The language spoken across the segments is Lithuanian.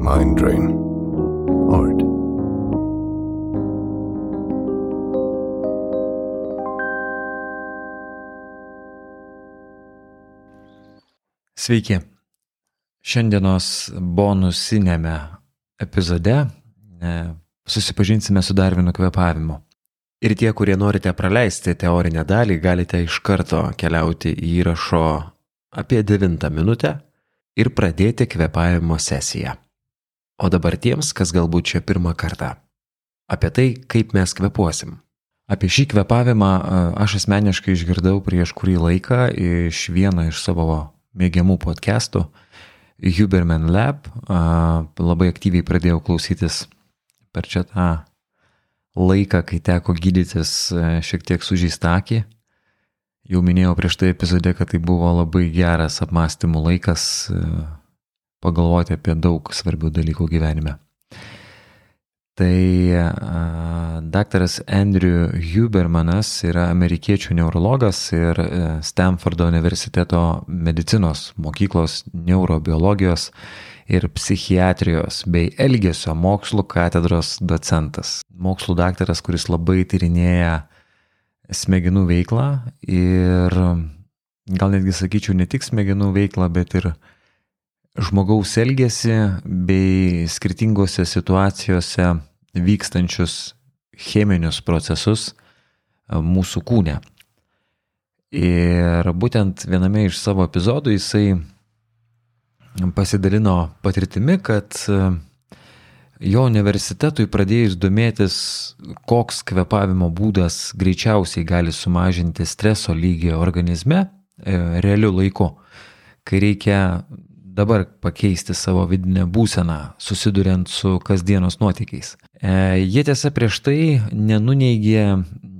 Mind Drain Art. Sveiki. Šiandienos bonusinėme epizode e, susipažinsime su dar vienu kvepavimu. Ir tie, kurie norite praleisti teorinę dalį, galite iš karto keliauti į įrašo apie 9 minutę ir pradėti kvepavimo sesiją. O dabar tiems, kas galbūt čia pirmą kartą. Apie tai, kaip mes kvepuosim. Apie šį kvepavimą aš asmeniškai išgirdau prieš kurį laiką iš vieno iš savo mėgiamų podcastų, Huberman Lab. Labai aktyviai pradėjau klausytis per čia tą laiką, kai teko gydytis e, šiek tiek sužeistą akį. Jau minėjau prieš tai epizode, kad tai buvo labai geras apmąstymų laikas e, pagalvoti apie daug svarbių dalykų gyvenime. Tai daktaras Andrew Hubermanas yra amerikiečių neurologas ir e, Stanfordo universiteto medicinos mokyklos neurobiologijos ir psichiatrijos bei elgesio mokslų katedros docentas. Mokslų daktaras, kuris labai tyrinėja smegenų veiklą ir gal netgi sakyčiau ne tik smegenų veiklą, bet ir žmogaus elgesį bei skirtingose situacijose vykstančius cheminius procesus e, mūsų kūne. Ir būtent viename iš savo epizodų jisai pasidalino patirtimi, kad e, jo universitetui pradėjus domėtis, koks kvepavimo būdas greičiausiai gali sumažinti streso lygį organizme e, realiu laiku, kai reikia dabar pakeisti savo vidinę būseną, susiduriant su kasdienos nuotykiais. E, jie tiesa prieš tai nenuneigė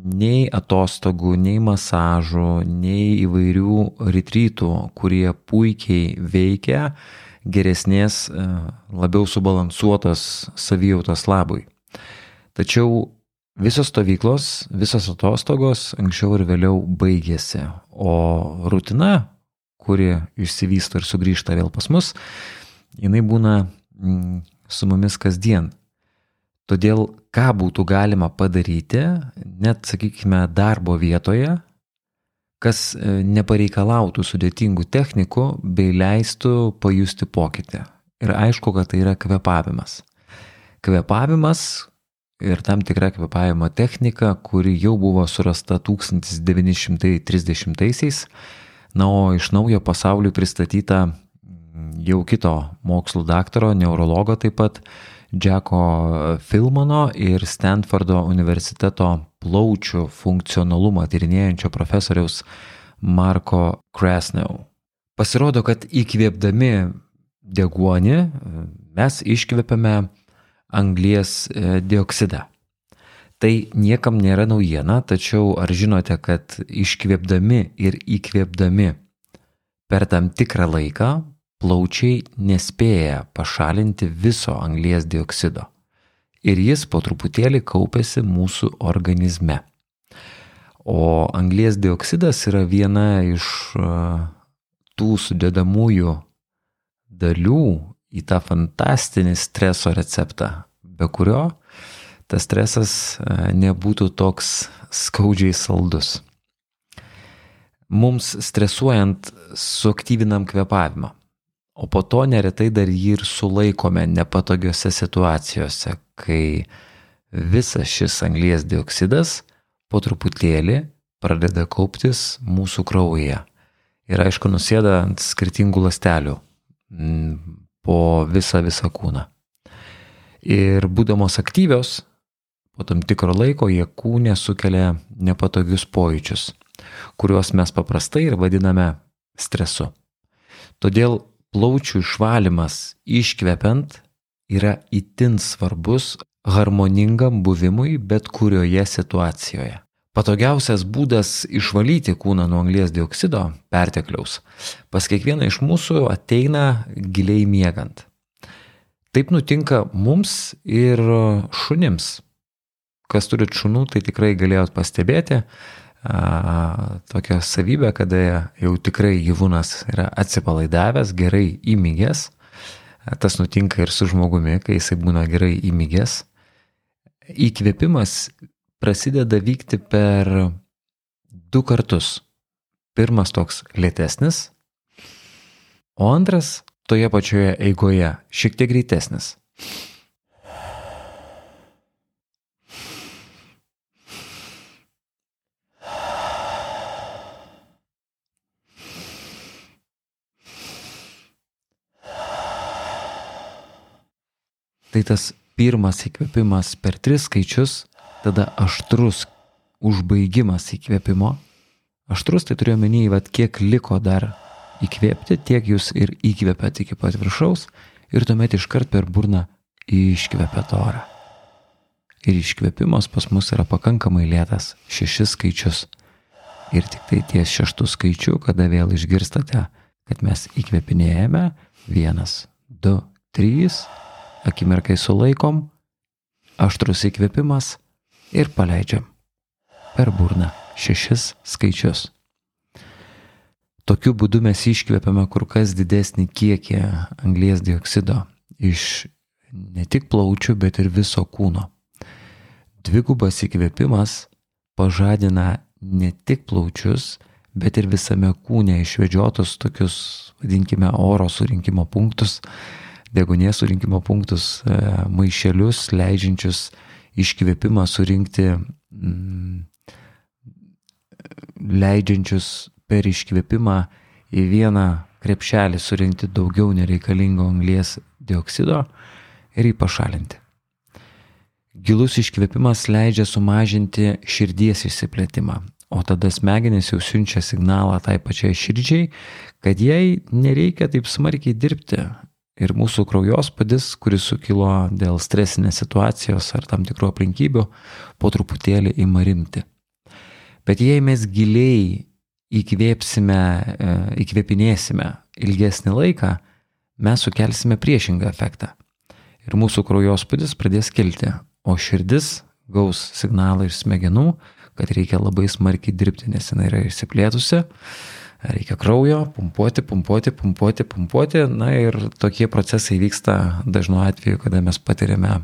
nei atostogų, nei masažų, nei įvairių retrytų, kurie puikiai veikia geresnės, e, labiau subalansuotos savijautos labui. Tačiau visos stovyklos, visos atostogos anksčiau ir vėliau baigėsi, o rutina, kuri išsivysto ir sugrįžta vėl pas mus, jinai būna mm, su mumis kasdien. Todėl ką būtų galima padaryti, net, sakykime, darbo vietoje, kas e, nepareikalautų sudėtingų technikų bei leistų pajusti pokytį. Ir aišku, kad tai yra kvepavimas. Kvepavimas ir tam tikra kvepavimo technika, kuri jau buvo surasta 1930-aisiais Na, o iš naujo pasauliu pristatyta jau kito mokslo daktaro, neurologo taip pat, Džeko Filmano ir Stanfordo universiteto plaučių funkcionalumą tyrinėjančio profesoriaus Marko Krasnau. Pasirodo, kad įkvėpdami deguonį mes iškvepiame anglies e, dioksidą. Tai niekam nėra naujiena, tačiau ar žinote, kad iškvėpdami ir įkvėpdami per tam tikrą laiką plaučiai nespėja pašalinti viso anglies dioksido. Ir jis po truputėlį kaupėsi mūsų organizme. O anglies dioksidas yra viena iš tų sudėdamųjų dalių į tą fantastinį streso receptą, be kurio tas stresas e, nebūtų toks skaudžiai saldus. Mums stresuojant suaktyvinam kvepavimą, o po to neretai dar jį ir sulaikome nepatogiose situacijose, kai visas šis anglies dioksidas po truputėlį pradeda kauptis mūsų kraujyje. Ir aišku, nusėda ant skirtingų lastelių po visą visą kūną. Ir būdamos aktyvios, Po tam tikro laiko jie kūne sukelia nepatogius pojūčius, kuriuos mes paprastai ir vadiname stresu. Todėl plaučių išvalymas iškvepiant yra itin svarbus harmoningam buvimui bet kurioje situacijoje. Patogiausias būdas išvalyti kūną nuo anglies dioksido pertekliaus pas kiekvieną iš mūsų ateina giliai miegant. Taip nutinka mums ir šunims kas turit šunų, tai tikrai galėjot pastebėti. A, tokia savybė, kada jau tikrai gyvūnas yra atsipalaidavęs, gerai įmygęs. Tas nutinka ir su žmogumi, kai jisai būna gerai įmygęs. Įkvėpimas prasideda vykti per du kartus. Pirmas toks lėtesnis, o antras toje pačioje eigoje šiek tiek greitesnis. Tai tas pirmas įkvėpimas per tris skaičius, tada aštrus užbaigimas įkvėpimo. Aštrus tai turiu omeny, vad kiek liko dar įkvėpti, tiek jūs ir įkvėpėt iki pat viršaus ir tuomet iškart per burną iškvėpėt orą. Ir iškvėpimas pas mus yra pakankamai lėtas, šešis skaičius. Ir tik tai ties šeštų skaičių, kada vėl išgirstate, kad mes įkvėpinėjame, vienas, du, trys, akimirkai sulaikom, aštrus įkvėpimas ir paleidžiam per burną šešis skaičius. Tokiu būdu mes iškvepiame kur kas didesnį kiekį anglies dioksido iš ne tik plaučių, bet ir viso kūno. Dvigubas įkvėpimas pažadina ne tik plaučius, bet ir visame kūne išvedžiotus tokius, vadinkime, oro surinkimo punktus, degonės surinkimo punktus, e, maišelius, leidžiančius iškvėpimą surinkti, mm, leidžiančius per iškvėpimą į vieną krepšelį surinkti daugiau nereikalingo anglies dioksido ir jį pašalinti. Gilus iškvėpimas leidžia sumažinti širdies išsiplėtimą, o tada smegenys jau siunčia signalą tai pačiai širdžiai, kad jai nereikia taip smarkiai dirbti ir mūsų kraujospūdis, kuris sukilo dėl stresinės situacijos ar tam tikrų aplinkybių, po truputėlį ima rimti. Bet jei mes giliai įkvėpsime, e, įkvėpinėsime ilgesnį laiką, mes sukelsime priešingą efektą. Ir mūsų kraujospūdis pradės kilti, o širdis gaus signalą iš smegenų, kad reikia labai smarkiai dirbti, nes jinai yra išsiplėtusi reikia kraujo, pumpuoti, pumpuoti, pumpuoti, pumpuoti. Na ir tokie procesai vyksta dažnu atveju, kada mes patiriame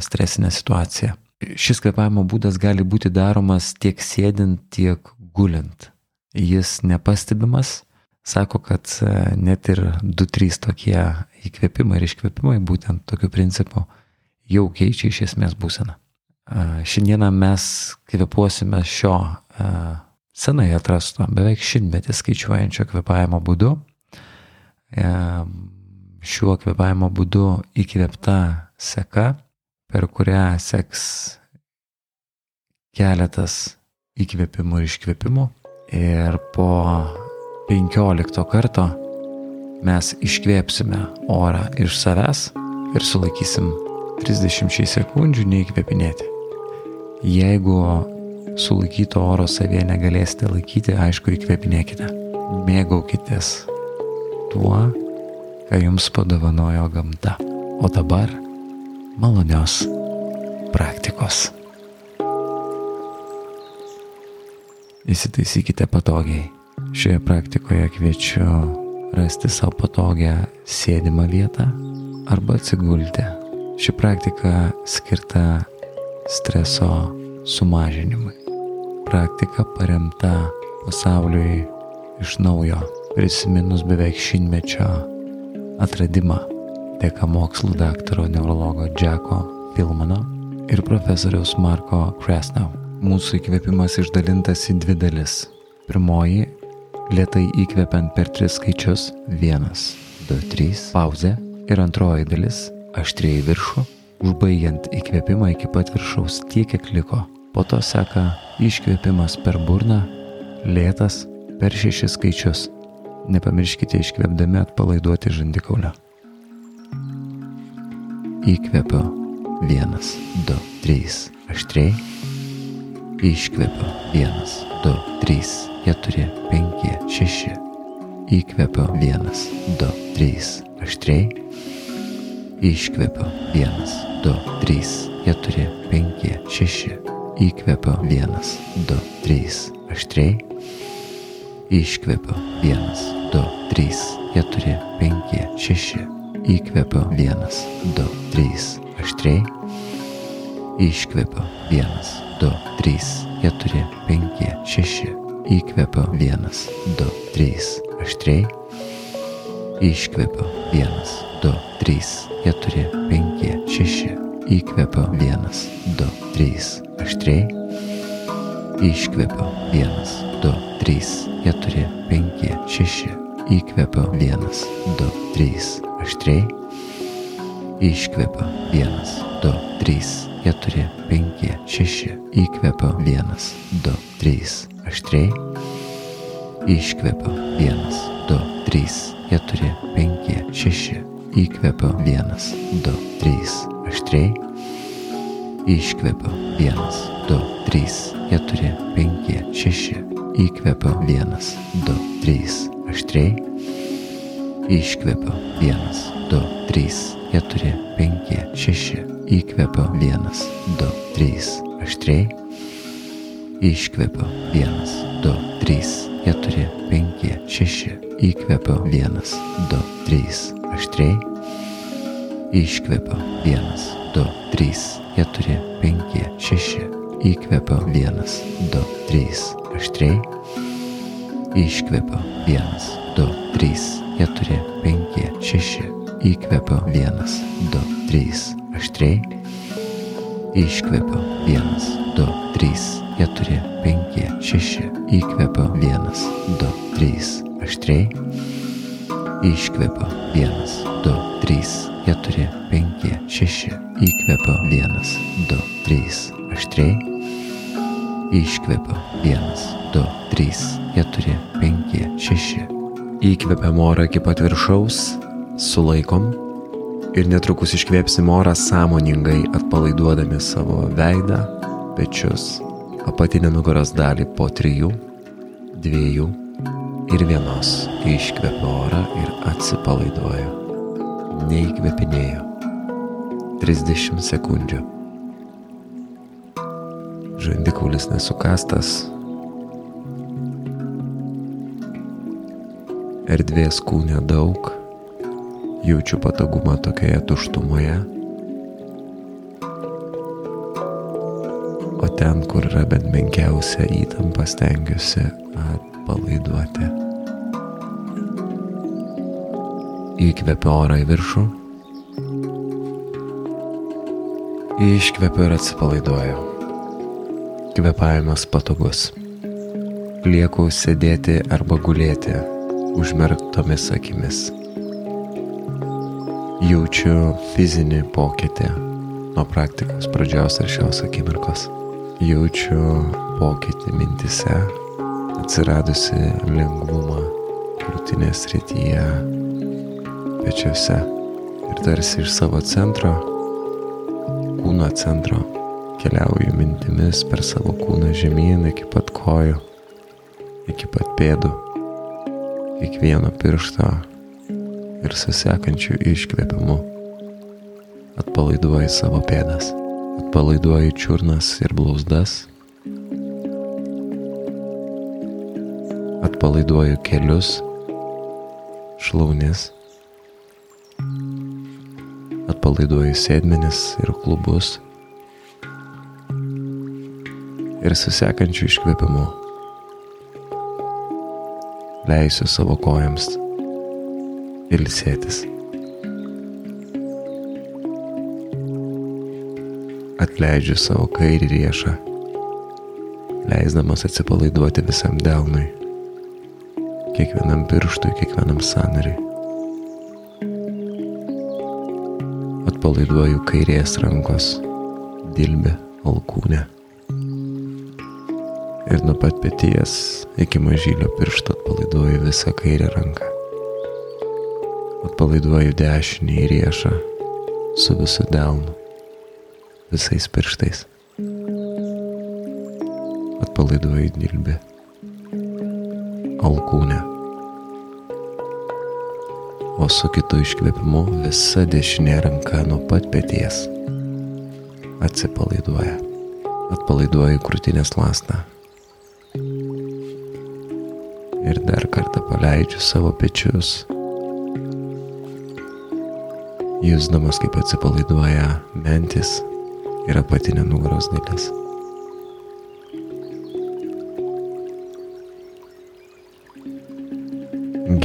stresinę situaciją. Šis kvepavimo būdas gali būti daromas tiek sėdint, tiek gulint. Jis nepastebimas, sako, kad net ir 2-3 tokie įkvėpimai ir iškvėpimai būtent tokiu principu jau keičia iš esmės būseną. Šiandieną mes kvepuosime šio senai atrasto, beveik šimtmetį skaičiuojančio kvepavimo būdu. E, šiuo kvepavimo būdu įkvėpta seka, per kurią seks keletas įkvėpimų ir iškvėpimų. Ir po 15 karto mes iškvėpsime orą iš savęs ir sulaikysim 30 sekundžių neįkvėpinėti. Jeigu sulaikyto oro savyje negalėsite laikyti, aišku, įkvėpinėkite. Mėgaukitės tuo, ką jums padovanojo gamta. O dabar malonios praktikos. Įsitaisykite patogiai. Šioje praktikoje kviečiu rasti savo patogią sėdimą vietą arba atsigulti. Ši praktika skirta streso sumažinimui praktika paremta pasauliui iš naujo, prisiminus beveik šimtmečio atradimą dėka mokslo daktaro neurologo Džeko Pilmano ir profesoriaus Marko Kresnau. Mūsų įkvėpimas išdalintas į dvi dalis. Pirmoji - lietai įkvepiant per tris skaičius - vienas, du, trys, pauzė. Ir antroji dalis - aštriai viršų, užbaigiant įkvėpimą iki pat viršaus tiek, kiek liko Po to seka iškvėpimas per burną, lėtas per šešis skaičius. Nepamirškite iškvėpdami atpalaiduoti žandikaulę. Įkvėpiu. Vienas, du, trys, aštriai. Iškvėpiu. Vienas, du, trys, keturi, penki, šeši. Įkvėpiu. Vienas, du, trys, aštriai. Iškvėpiu. Vienas, du, trys, keturi, penki, šeši Įkvepiu vienas, du, trys, aštriai. Iškvepiu vienas, du, trys, keturi, penki, šeši. Įkvepiu vienas, du, trys, aštriai. Iškvepiu vienas, du, trys, keturi, penki, šeši. Įkvepiu vienas, du, trys, aštriai. Iškvepiu vienas, du, trys, keturi, penki, šeši. Įkvepiu vienas, du, trys, aštriai. Iškvepiu vienas, du, trys, keturi, penki, šeši. Įkvepiu vienas, du, trys, aštriai. Iškvepiu vienas, du, trys, keturi, penki, šeši. Įkvepiu vienas, du, trys, aštriai. Iškvepiu vienas, du, trys, keturi, penki, šeši. Įkvepiu vienas, du, trys, aštriai Iškvepiu vienas, du, trys, keturi, penki, šeši. Įkvepiu vienas, du, trys, aštriai. Iškvepiu vienas, du, trys, keturi, penki, šeši. Įkvepiu vienas, du, trys, aštriai. Iškvepiu vienas, du, trys, keturi, penki, šeši. Įkvepiu vienas, du, trys, aštriai. Iškvepiu vienas, du, trys, keturi, penki, šeši. Įkvepiu vienas, du, trys, aštriai. Iškvepiu vienas, du, trys, keturi, penki, šeši. Įkvepiu vienas, du, trys, aštriai. Iškvepiu vienas, du, trys, keturi, penki, šeši. Įkvepiu vienas, du, trys, aštriai. Iškvepiu vienas, du, trys, keturi, penki, šeši. Įkvepiu vienas, du, trys, aštriai. Iškvepiu vienas, du, trys, keturi, penki, šeši. Įkvepiam orą iki pat viršaus, sulaikom ir netrukus iškvėpsim orą sąmoningai atpalaiduodami savo veidą, pečius, apatinę nugaros dalį po trijų, dviejų ir vienos. Iškvepiu orą ir atsipalaiduoju. Neįkvepinėju. 30 sekundžių. Žandikaulis nesukastas. Erdvės kūne daug. Jaučiu patogumą tokioje tuštumoje. O ten, kur yra bent menkiausia įtampa, stengiuosi atpalaiduoti. Įkvepiu orą į viršų. Iškvepiu ir atsipalaiduoju. Kvepavimas patogus. Lieku sėdėti arba gulėti užmerktomis akimis. Jaučiu fizinį pokytį nuo praktikos pradžios ir šios akimirkos. Jaučiu pokytį mintise, atsiradusi lengvumą krūtinės rytyje, pečiuose ir tarsi iš savo centro kūno centro. Keliauju mintimis per savo kūną žemyn iki pat kojų, iki pat pėdų, kiekvieno piršto ir susekančių iškvėpimu. Atpalaiduoju savo pėdas, atpalaiduoju čiurnas ir blauzdas, atpalaiduoju kelius, šlaunis atpalaiduoju sėdmenis ir klubus ir susekančiu iškvėpimu leisiu savo kojams ilsėtis. Atleidžiu savo kairį riešą, leisdamas atsipalaiduoti visam delnui, kiekvienam pirštui, kiekvienam sanariui. atpalaiduoju kairės rankos dilbę alkūnę. Ir nuo pat pėties iki mažylio piršto atpalaiduoju visą kairę ranką. Atpalaiduoju dešinį riešą su visu delnu, visais pirštais. Atpalaiduoju dilbę, alkūnę o su kitu iškvėpimu visa dešinė ranka nuo pat pėties atsipalaiduoja. Atpalaiduoju krūtinės lastą. Ir dar kartą paleidžiu savo pečius. Jūsdamas kaip atsipalaiduoja mentis ir apatinė nugaros dalis.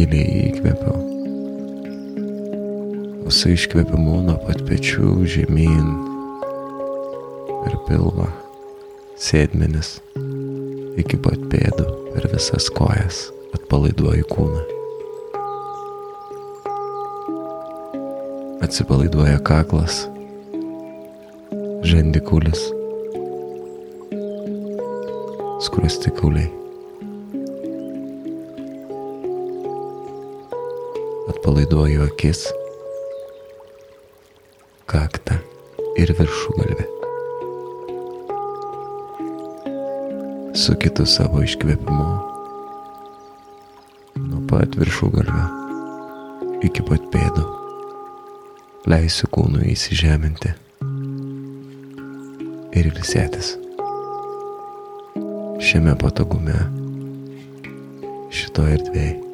Giliai įkvėpiau. Su iškvėpimu nuo pat pečių žemyn per pilvą, sėdmenis, iki pat pėdų per visas kojas atpalaiduoju kūną. Atsipalaiduoja kaklas, žandikulis, skrustikauliai. Atpalaiduoju akis, kaktą ir viršugalvę. Su kitu savo iškvėpimu nuo pat viršugalvio iki pat pėdų leisiu kūnui įsižeminti ir ilsėtis šiame patogume, šito erdvėje.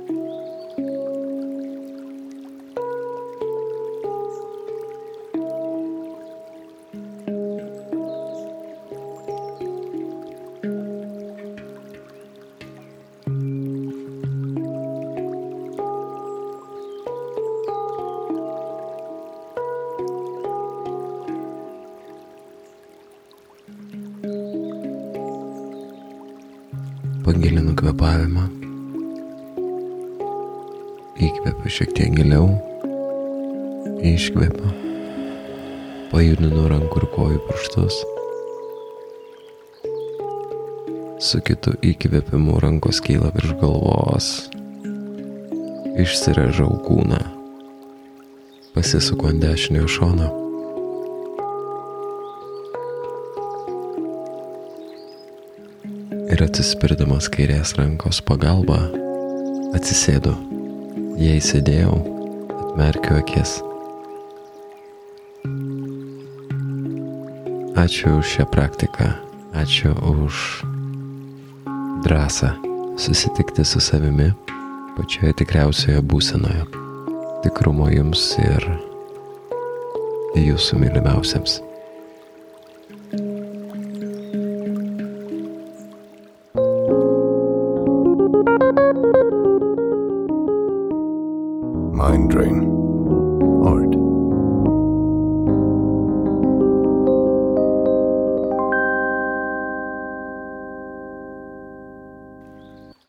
Pagilinu kvepavimą. Įkvepiu šiek tiek giliau. Iškvepiu. Pajudinu rankų ir kojų pirštus. Su kitu įkvėpimu rankos kyla virš galvos. Išsirežau kūną. Pasisuku ant dešiniojo šono. Ir atsispirdamas kairės rankos pagalba atsisėdu. Jei sėdėjau, atmerkiu akis. Ačiū už šią praktiką, ačiū už drąsą susitikti su savimi pačioje tikriausioje būsenoje. Tikrumo jums ir jūsų mylimiausiams.